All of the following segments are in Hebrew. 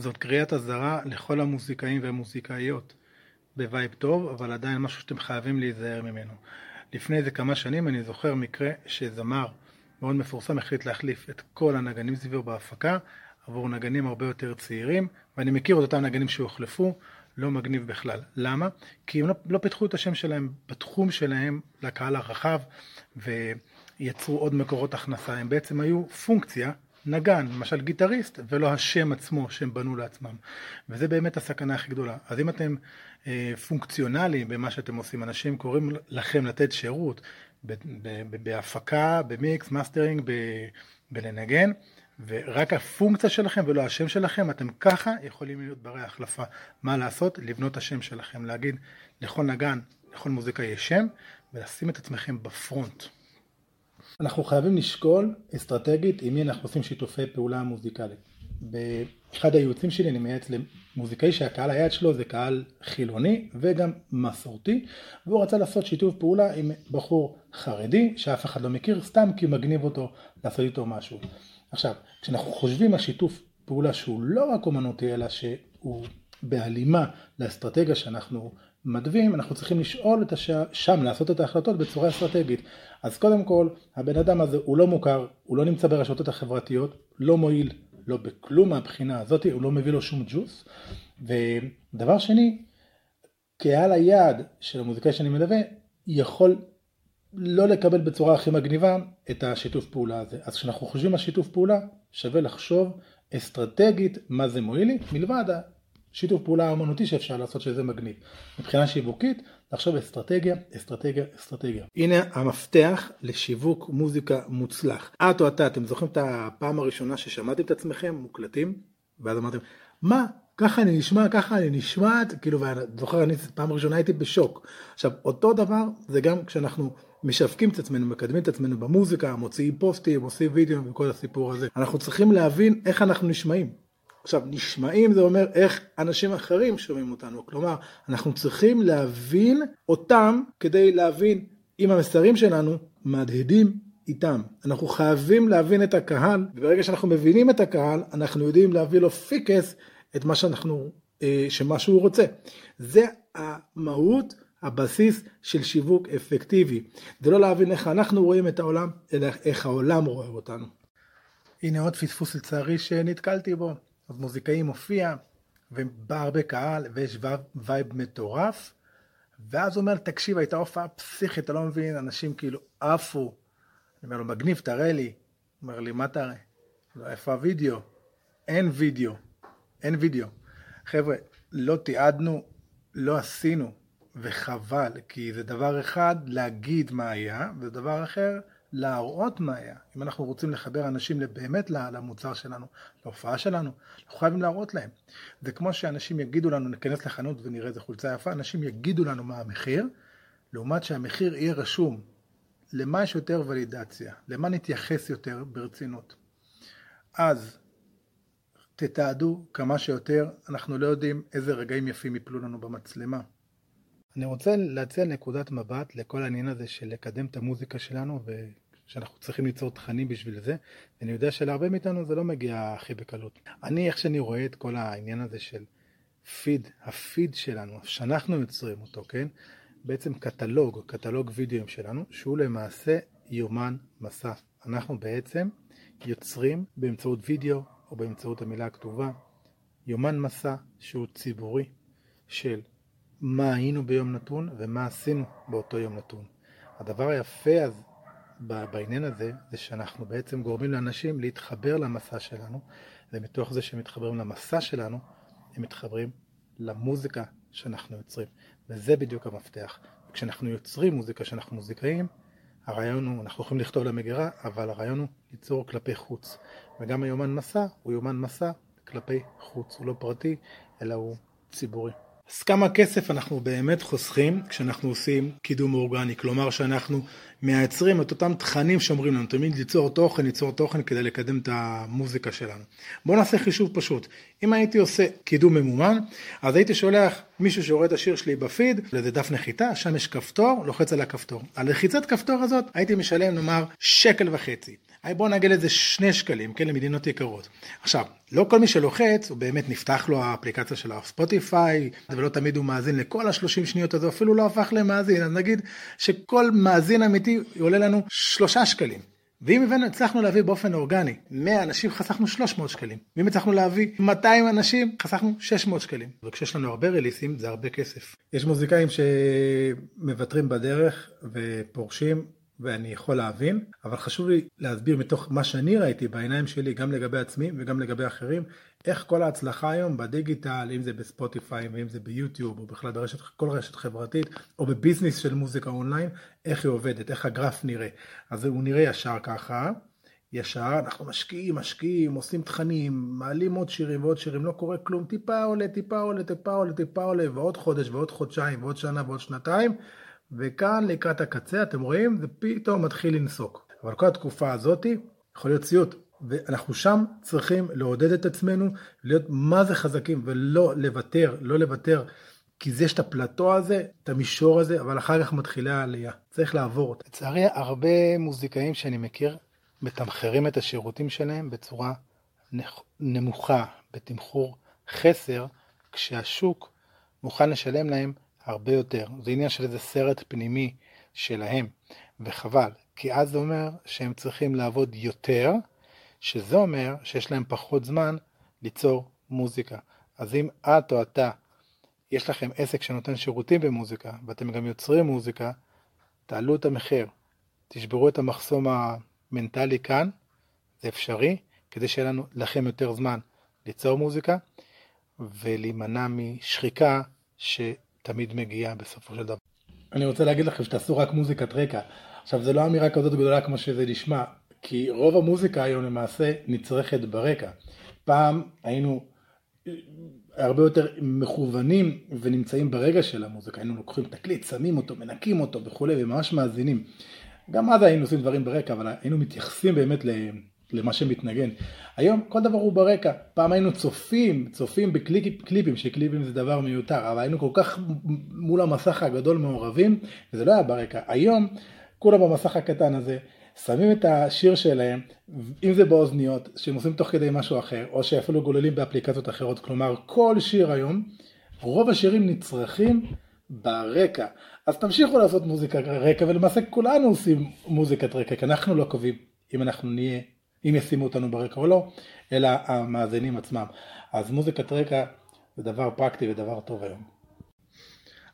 זאת קריאת אזהרה לכל המוזיקאים והמוזיקאיות. ב vibe טוב, אבל עדיין משהו שאתם חייבים להיזהר ממנו. לפני איזה כמה שנים אני זוכר מקרה שזמר מאוד מפורסם החליט להחליף את כל הנגנים סביבו בהפקה עבור נגנים הרבה יותר צעירים, ואני מכיר את אותם נגנים שהוחלפו, לא מגניב בכלל. למה? כי הם לא, לא פיתחו את השם שלהם בתחום שלהם לקהל הרחב ויצרו עוד מקורות הכנסה, הם בעצם היו פונקציה נגן, למשל גיטריסט, ולא השם עצמו שהם בנו לעצמם. וזה באמת הסכנה הכי גדולה. אז אם אתם אה, פונקציונליים במה שאתם עושים, אנשים קוראים לכם לתת שירות בהפקה, ב mix, mastering, בלנגן, ורק הפונקציה שלכם ולא השם שלכם, אתם ככה יכולים להיות ברי החלפה. מה לעשות? לבנות השם שלכם, להגיד לכל נגן, לכל מוזיקה יש שם, ולשים את עצמכם ב front. אנחנו חייבים לשקול אסטרטגית עם מי אנחנו עושים שיתופי פעולה מוזיקליים. באחד הייעוצים שלי אני מייעץ למוזיקאי שהקהל היעד שלו זה קהל חילוני וגם מסורתי והוא רצה לעשות שיתוף פעולה עם בחור חרדי שאף אחד לא מכיר סתם כי מגניב אותו לעשות איתו משהו. עכשיו, כשאנחנו חושבים על שיתוף פעולה שהוא לא רק אומנותי אלא שהוא בהלימה לאסטרטגיה שאנחנו מתווים, אנחנו צריכים לשאול את הש... שם, לעשות את ההחלטות בצורה אסטרטגית. אז קודם כל, הבן אדם הזה הוא לא מוכר, הוא לא נמצא ברשתות החברתיות, לא מועיל, לא בכלום מהבחינה הזאת, הוא לא מביא לו שום ג'וס. ודבר שני, קהל היעד של המוזיקאי שאני מלווה, יכול לא לקבל בצורה הכי מגניבה את השיתוף פעולה הזה. אז כשאנחנו חושבים על שיתוף פעולה, שווה לחשוב אסטרטגית מה זה מועיל לי, מלבד שיתוף פעולה אמנותי שאפשר לעשות שזה מגניב. מבחינה שיווקית, לחשוב אסטרטגיה, אסטרטגיה, אסטרטגיה. הנה המפתח לשיווק מוזיקה מוצלח. את או אתה, אתם זוכרים את הפעם הראשונה ששמעתם את עצמכם מוקלטים? ואז אמרתם, מה? ככה אני נשמע, ככה אני נשמעת, כאילו, ואני זוכר, אני פעם ראשונה הייתי בשוק. עכשיו, אותו דבר זה גם כשאנחנו משווקים את עצמנו, מקדמים את עצמנו במוזיקה, מוציאים פוסטים, עושים וידאו וכל הסיפור הזה. אנחנו צריכים להבין איך אנחנו נשמעים. עכשיו, נשמעים זה אומר איך אנשים אחרים שומעים אותנו. כלומר, אנחנו צריכים להבין אותם כדי להבין אם המסרים שלנו מהדהדים איתם. אנחנו חייבים להבין את הקהל, וברגע שאנחנו מבינים את הקהל, אנחנו יודעים להביא לו פיקס את מה שאנחנו, אה, שמה שהוא רוצה. זה המהות, הבסיס של שיווק אפקטיבי. זה לא להבין איך אנחנו רואים את העולם, אלא איך העולם רואה אותנו. הנה עוד פספוס לצערי שנתקלתי בו. אז מוזיקאי מופיע, ובא הרבה קהל, ויש vibe מטורף, ואז הוא אומר, תקשיב, הייתה הופעה פסיכית, אתה לא מבין, אנשים כאילו עפו. אני אומר לו, מגניב, תראה לי. הוא אומר לי, מה תראה? לא, איפה הוידאו? אין וידאו. אין וידאו. חבר'ה, לא תיעדנו, לא עשינו, וחבל, כי זה דבר אחד להגיד מה היה, ודבר אחר להראות מה היה. אם אנחנו רוצים לחבר אנשים באמת למוצר שלנו, להופעה שלנו, אנחנו חייבים להראות להם. זה כמו שאנשים יגידו לנו, ניכנס לחנות ונראה איזה חולצה יפה, אנשים יגידו לנו מה המחיר, לעומת שהמחיר יהיה רשום. למה יש יותר ולידציה? למה נתייחס יותר ברצינות? אז תתעדו כמה שיותר, אנחנו לא יודעים איזה רגעים יפים יפלו לנו במצלמה. אני רוצה להציע נקודת מבט לכל העניין הזה של לקדם את המוזיקה שלנו ושאנחנו צריכים ליצור תכנים בשביל זה ואני יודע שלהרבה מאיתנו זה לא מגיע הכי בקלות. אני איך שאני רואה את כל העניין הזה של פיד, הפיד שלנו, שאנחנו יוצרים אותו, כן? בעצם קטלוג, קטלוג וידאוים שלנו שהוא למעשה יומן מסע. אנחנו בעצם יוצרים באמצעות וידאו או באמצעות המילה הכתובה יומן מסע שהוא ציבורי של מה היינו ביום נתון ומה עשינו באותו יום נתון. הדבר היפה אז בעניין הזה, זה שאנחנו בעצם גורמים לאנשים להתחבר למסע שלנו, ומתוך זה שהם מתחברים למסע שלנו, הם מתחברים למוזיקה שאנחנו יוצרים. וזה בדיוק המפתח. כשאנחנו יוצרים מוזיקה, כשאנחנו מוזיקאים, הרעיון הוא, אנחנו יכולים לכתוב למגירה, אבל הרעיון הוא ליצור כלפי חוץ. וגם היומן מסע הוא יומן מסע כלפי חוץ, הוא לא פרטי, אלא הוא ציבורי. אז כמה כסף אנחנו באמת חוסכים כשאנחנו עושים קידום אורגני, כלומר שאנחנו מייצרים את אותם תכנים שאומרים לנו, תמיד ליצור תוכן, ליצור תוכן כדי לקדם את המוזיקה שלנו. בואו נעשה חישוב פשוט, אם הייתי עושה קידום ממומן, אז הייתי שולח מישהו שרואה את השיר שלי בפיד, לאיזה דף נחיתה, שם יש כפתור, לוחץ על הכפתור. על לחיצת כפתור הזאת הייתי משלם נאמר שקל וחצי. בואו נגיד את זה שני שקלים, כן, למדינות יקרות. עכשיו, לא כל מי שלוחץ, הוא באמת נפתח לו האפליקציה של הספוטיפיי, ולא תמיד הוא מאזין לכל השלושים שניות הזו, אפילו לא הפך למאזין, אז נגיד שכל מאזין אמיתי עולה לנו שלושה שקלים. ואם הבאנו, הצלחנו להביא באופן אורגני 100 אנשים, חסכנו 300 שקלים. ואם הצלחנו להביא 200 אנשים, חסכנו 600 שקלים. וכשיש לנו הרבה רליסים, זה הרבה כסף. יש מוזיקאים שמוותרים בדרך ופורשים, ואני יכול להבין, אבל חשוב לי להסביר מתוך מה שאני ראיתי בעיניים שלי, גם לגבי עצמי וגם לגבי אחרים, איך כל ההצלחה היום בדיגיטל, אם זה בספוטיפיי ואם זה ביוטיוב או בכלל ברשת, כל רשת חברתית או בביזנס של מוזיקה אונליין, איך היא עובדת, איך הגרף נראה. אז הוא נראה ישר ככה, ישר, אנחנו משקיעים, משקיעים, עושים תכנים, מעלים עוד שירים ועוד שירים, לא קורה כלום, טיפה עולה, טיפה עולה, טיפה עולה, טיפה עולה, ועוד חודש ועוד חודשיים ועוד שנה ועוד שנתיים, וכאן לקראת הקצה, אתם רואים, זה פתאום מתחיל לנסוק. אבל כל התקופה הזאת יכול להיות סיוט. ואנחנו שם צריכים לעודד את עצמנו, להיות מה זה חזקים ולא לוותר, לא לוותר, כי זה יש את הפלטו הזה, את המישור הזה, אבל אחר כך מתחילה העלייה. צריך לעבור אותה. לצערי, הרבה מוזיקאים שאני מכיר מתמחרים את השירותים שלהם בצורה נמוכה, בתמחור חסר, כשהשוק מוכן לשלם להם הרבה יותר. זה עניין של איזה סרט פנימי שלהם, וחבל, כי אז זה אומר שהם צריכים לעבוד יותר, שזה אומר שיש להם פחות זמן ליצור מוזיקה. אז אם את או אתה, יש לכם עסק שנותן שירותים במוזיקה, ואתם גם יוצרים מוזיקה, תעלו את המחיר, תשברו את המחסום המנטלי כאן, זה אפשרי, כדי שיהיה לנו, לכם יותר זמן ליצור מוזיקה, ולהימנע משחיקה שתמיד מגיעה בסופו של דבר. אני רוצה להגיד לכם שתעשו רק מוזיקת רקע. עכשיו, זו לא אמירה כזאת גדולה כמו שזה נשמע. כי רוב המוזיקה היום למעשה נצרכת ברקע. פעם היינו הרבה יותר מכוונים ונמצאים ברגע של המוזיקה, היינו לוקחים תקליט, שמים אותו, מנקים אותו וכולי, וממש מאזינים. גם אז היינו עושים דברים ברקע, אבל היינו מתייחסים באמת למה שמתנגן. היום כל דבר הוא ברקע. פעם היינו צופים, צופים בקליפים, שקליפים זה דבר מיותר, אבל היינו כל כך מול המסך הגדול מעורבים, וזה לא היה ברקע. היום כולם במסך הקטן הזה. שמים את השיר שלהם, אם זה באוזניות, שהם עושים תוך כדי משהו אחר, או שאפילו גוללים באפליקציות אחרות, כלומר כל שיר היום, רוב השירים נצרכים ברקע. אז תמשיכו לעשות מוזיקה רקע, ולמעשה כולנו עושים מוזיקת רקע, כי אנחנו לא קובעים אם אנחנו נהיה, אם ישימו אותנו ברקע או לא, אלא המאזינים עצמם. אז מוזיקת רקע זה דבר פרקטי ודבר טוב היום.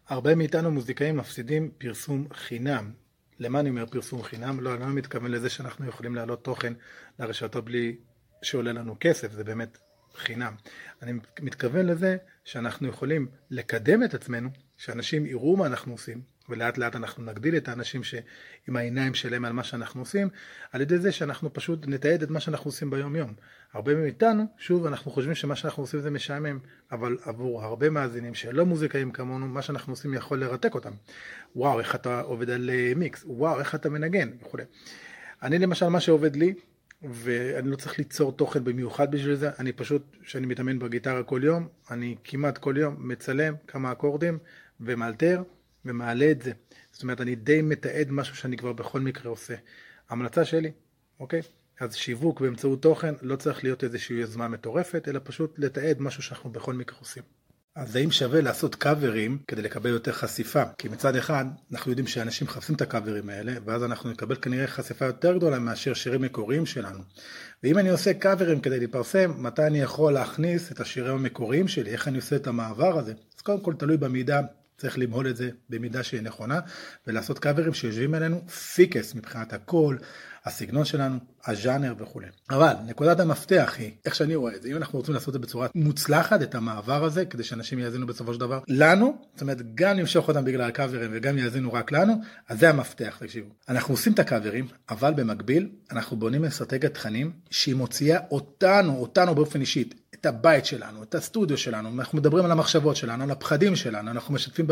הרבה מאיתנו מוזיקאים מפסידים פרסום חינם. למה אני אומר פרסום חינם? לא, אני לא מתכוון לזה שאנחנו יכולים להעלות תוכן לרשתות בלי שעולה לנו כסף, זה באמת חינם. אני מתכוון לזה שאנחנו יכולים לקדם את עצמנו, שאנשים יראו מה אנחנו עושים, ולאט לאט אנחנו נגדיל את האנשים שעם העיניים שלהם על מה שאנחנו עושים, על ידי זה שאנחנו פשוט נתעד את מה שאנחנו עושים ביום יום. הרבה מאיתנו, שוב, אנחנו חושבים שמה שאנחנו עושים זה משעמם, אבל עבור הרבה מאזינים שלא מוזיקאים כמונו, מה שאנחנו עושים יכול לרתק אותם. וואו, איך אתה עובד על אה, מיקס, וואו, איך אתה מנגן, וכו'. אני למשל, מה שעובד לי, ואני לא צריך ליצור תוכן במיוחד בשביל זה, אני פשוט, כשאני מתאמן בגיטרה כל יום, אני כמעט כל יום מצלם כמה אקורדים ומאלתר ומעלה את זה. זאת אומרת, אני די מתעד משהו שאני כבר בכל מקרה עושה. המלצה שלי, אוקיי? אז שיווק באמצעות תוכן לא צריך להיות איזושהי יוזמה מטורפת, אלא פשוט לתעד משהו שאנחנו בכל מקרה עושים. אז האם שווה לעשות קאברים כדי לקבל יותר חשיפה? כי מצד אחד, אנחנו יודעים שאנשים מחפשים את הקאברים האלה, ואז אנחנו נקבל כנראה חשיפה יותר גדולה מאשר שירים מקוריים שלנו. ואם אני עושה קאברים כדי להתפרסם, מתי אני יכול להכניס את השירים המקוריים שלי? איך אני עושה את המעבר הזה? אז קודם כל תלוי במידה צריך למהול את זה במידה שהיא נכונה, ולעשות קאברים שיושבים עלינו פיקס מבחינת הקול, הסגנון שלנו, הז'אנר וכולי. אבל נקודת המפתח היא, איך שאני רואה את זה, אם אנחנו רוצים לעשות את זה בצורה מוצלחת, את המעבר הזה, כדי שאנשים יאזינו בסופו של דבר לנו, זאת אומרת גם נמשוך אותם בגלל הקאברים וגם יאזינו רק לנו, אז זה המפתח, תקשיבו. אנחנו עושים את הקאברים, אבל במקביל אנחנו בונים אסטרטגיית תכנים שהיא מוציאה אותנו, אותנו באופן אישית, את הבית שלנו, את הסטודיו שלנו, אנחנו מדברים על המחשבות שלנו, על הפחדים שלנו, אנחנו משתפים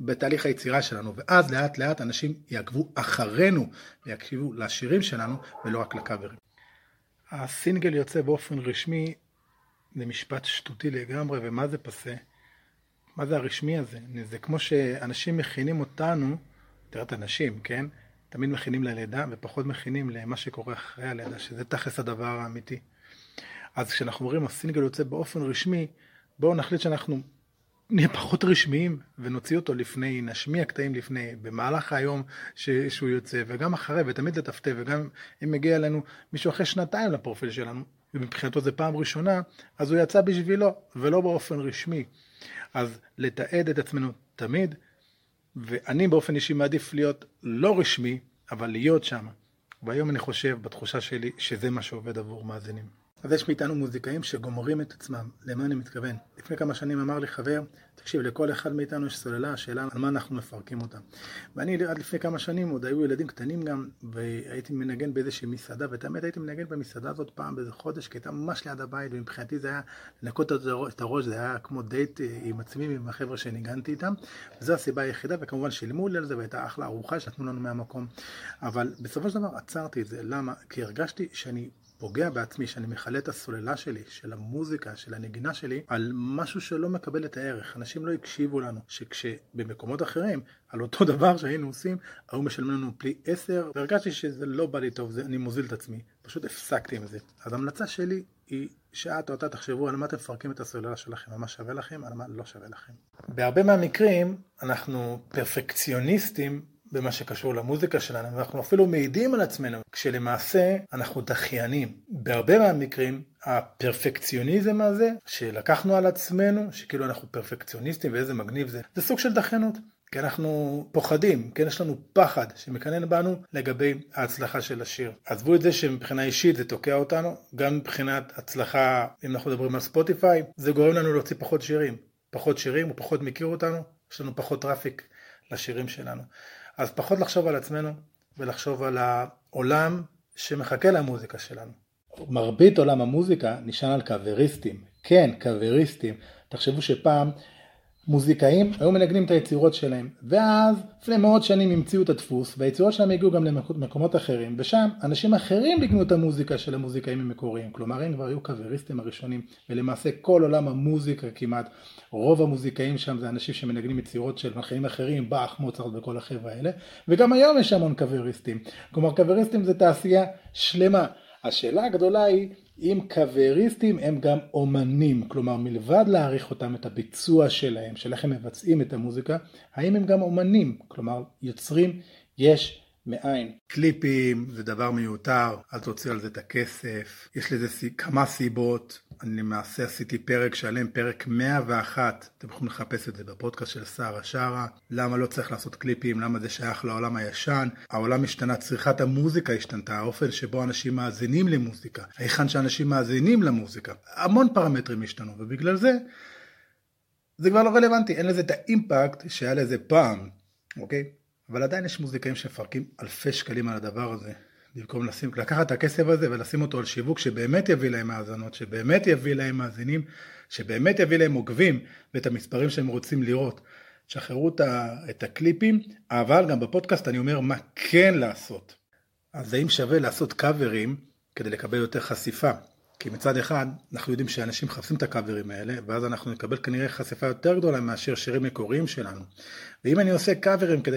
בתהליך היצירה שלנו, ואז לאט לאט אנשים יעקבו אחרינו ויקשיבו לשירים שלנו ולא רק לקאברים. הסינגל יוצא באופן רשמי, זה משפט שטותי לגמרי, ומה זה פסה? מה זה הרשמי הזה? זה כמו שאנשים מכינים אותנו, תראה את אנשים, כן? תמיד מכינים ללידה ופחות מכינים למה שקורה אחרי הלידה, שזה תכלס הדבר האמיתי. אז כשאנחנו אומרים הסינגל יוצא באופן רשמי, בואו נחליט שאנחנו נהיה פחות רשמיים ונוציא אותו לפני, נשמיע קטעים לפני, במהלך היום ש, שהוא יוצא, וגם אחרי, ותמיד לטפטף, וגם אם מגיע אלינו מישהו אחרי שנתיים לפרופיל שלנו, ומבחינתו זה פעם ראשונה, אז הוא יצא בשבילו, ולא באופן רשמי. אז לתעד את עצמנו תמיד, ואני באופן אישי מעדיף להיות לא רשמי, אבל להיות שם. והיום אני חושב, בתחושה שלי, שזה מה שעובד עבור מאזינים. אז יש מאיתנו מוזיקאים שגומרים את עצמם, למה אני מתכוון? לפני כמה שנים אמר לי חבר, תקשיב, לכל אחד מאיתנו יש סוללה, השאלה על מה אנחנו מפרקים אותה. ואני עד לפני כמה שנים, עוד היו ילדים קטנים גם, והייתי מנגן באיזושהי מסעדה, ואת האמת הייתי מנגן במסעדה הזאת פעם באיזה חודש, כי הייתה ממש ליד הבית, ומבחינתי זה היה לנקות את הראש, זה היה כמו דייט אה, עם עצמי ועם החבר'ה שניגנתי איתם, וזו הסיבה היחידה, וכמובן שילמו לי על זה, והייתה אחלה ארוחה שנתנו לנו מהמקום. אבל בסופו של דבר עצרתי את זה, למה? כי הרגשתי שאני פוגע בעצמי, שאני מכלה את הסוללה שלי, של המוזיקה, של הנגינה שלי, על משהו שלא מקבל את הערך. אנשים לא הקשיבו לנו, שכשבמקומות אחרים, על אותו דבר שהיינו עושים, היו משלמים לנו פלי עשר, והרגשתי שזה לא בא לי טוב, זה, אני מוזיל את עצמי. פשוט הפסקתי עם זה. אז ההמלצה שלי היא שאת או אתה תחשבו על מה אתם מפרקים את הסוללה שלכם, על מה שווה לכם, על מה לא שווה לכם. בהרבה מהמקרים אנחנו פרפקציוניסטים במה שקשור למוזיקה שלנו, ואנחנו אפילו מעידים על עצמנו, כשלמעשה אנחנו דחיינים. בהרבה מהמקרים, הפרפקציוניזם הזה, שלקחנו על עצמנו, שכאילו אנחנו פרפקציוניסטים ואיזה מגניב זה, זה סוג של דחיינות. כי אנחנו פוחדים, כן, יש לנו פחד שמקנן בנו לגבי ההצלחה של השיר. עזבו את זה שמבחינה אישית זה תוקע אותנו, גם מבחינת הצלחה, אם אנחנו מדברים על ספוטיפיי, זה גורם לנו להוציא פחות שירים. פחות שירים, הוא פחות מכיר אותנו, יש לנו פחות traffic לשירים שלנו. אז פחות לחשוב על עצמנו ולחשוב על העולם שמחכה למוזיקה שלנו. מרבית עולם המוזיקה נשען על קאבריסטים. כן, קאבריסטים. תחשבו שפעם מוזיקאים היו מנגנים את היצירות שלהם, ואז לפני מאות שנים המציאו את הדפוס, והיצירות שלהם הגיעו גם למקומות אחרים, ושם אנשים אחרים ניגנו את המוזיקה של המוזיקאים המקוריים, כלומר הם כבר היו קאבריסטים הראשונים, ולמעשה כל עולם המוזיקה כמעט, רוב המוזיקאים שם זה אנשים שמנגנים יצירות של מלחינים אחרים, באך, מוצרט וכל החבר'ה האלה, וגם היום יש המון קאבריסטים, כלומר קאבריסטים זה תעשייה שלמה. השאלה הגדולה היא אם קוויריסטים הם גם אומנים, כלומר מלבד להעריך אותם את הביצוע שלהם, של איך הם מבצעים את המוזיקה, האם הם גם אומנים, כלומר יוצרים יש מאין. קליפים זה דבר מיותר, אל תוציא על זה את הכסף, יש לזה כמה סיבות, אני למעשה עשיתי פרק שלם, פרק 101, אתם יכולים לחפש את זה בפודקאסט של שרה שרה, למה לא צריך לעשות קליפים, למה זה שייך לעולם הישן, העולם השתנה, צריכת המוזיקה השתנתה, האופן שבו אנשים מאזינים למוזיקה, היכן שאנשים מאזינים למוזיקה, המון פרמטרים השתנו, ובגלל זה זה כבר לא רלוונטי, אין לזה את האימפקט שהיה לזה פעם, אוקיי? אבל עדיין יש מוזיקאים שמפרקים אלפי שקלים על הדבר הזה. במקום לשים, לקחת את הכסף הזה ולשים אותו על שיווק שבאמת יביא להם האזנות, שבאמת יביא להם מאזינים, שבאמת יביא להם עוקבים ואת המספרים שהם רוצים לראות. שחררו את הקליפים, אבל גם בפודקאסט אני אומר מה כן לעשות. אז האם שווה לעשות קאברים כדי לקבל יותר חשיפה? כי מצד אחד, אנחנו יודעים שאנשים מחפשים את הקאברים האלה, ואז אנחנו נקבל כנראה חשיפה יותר גדולה מאשר שירים מקוריים שלנו. ואם אני עושה קאברים כדי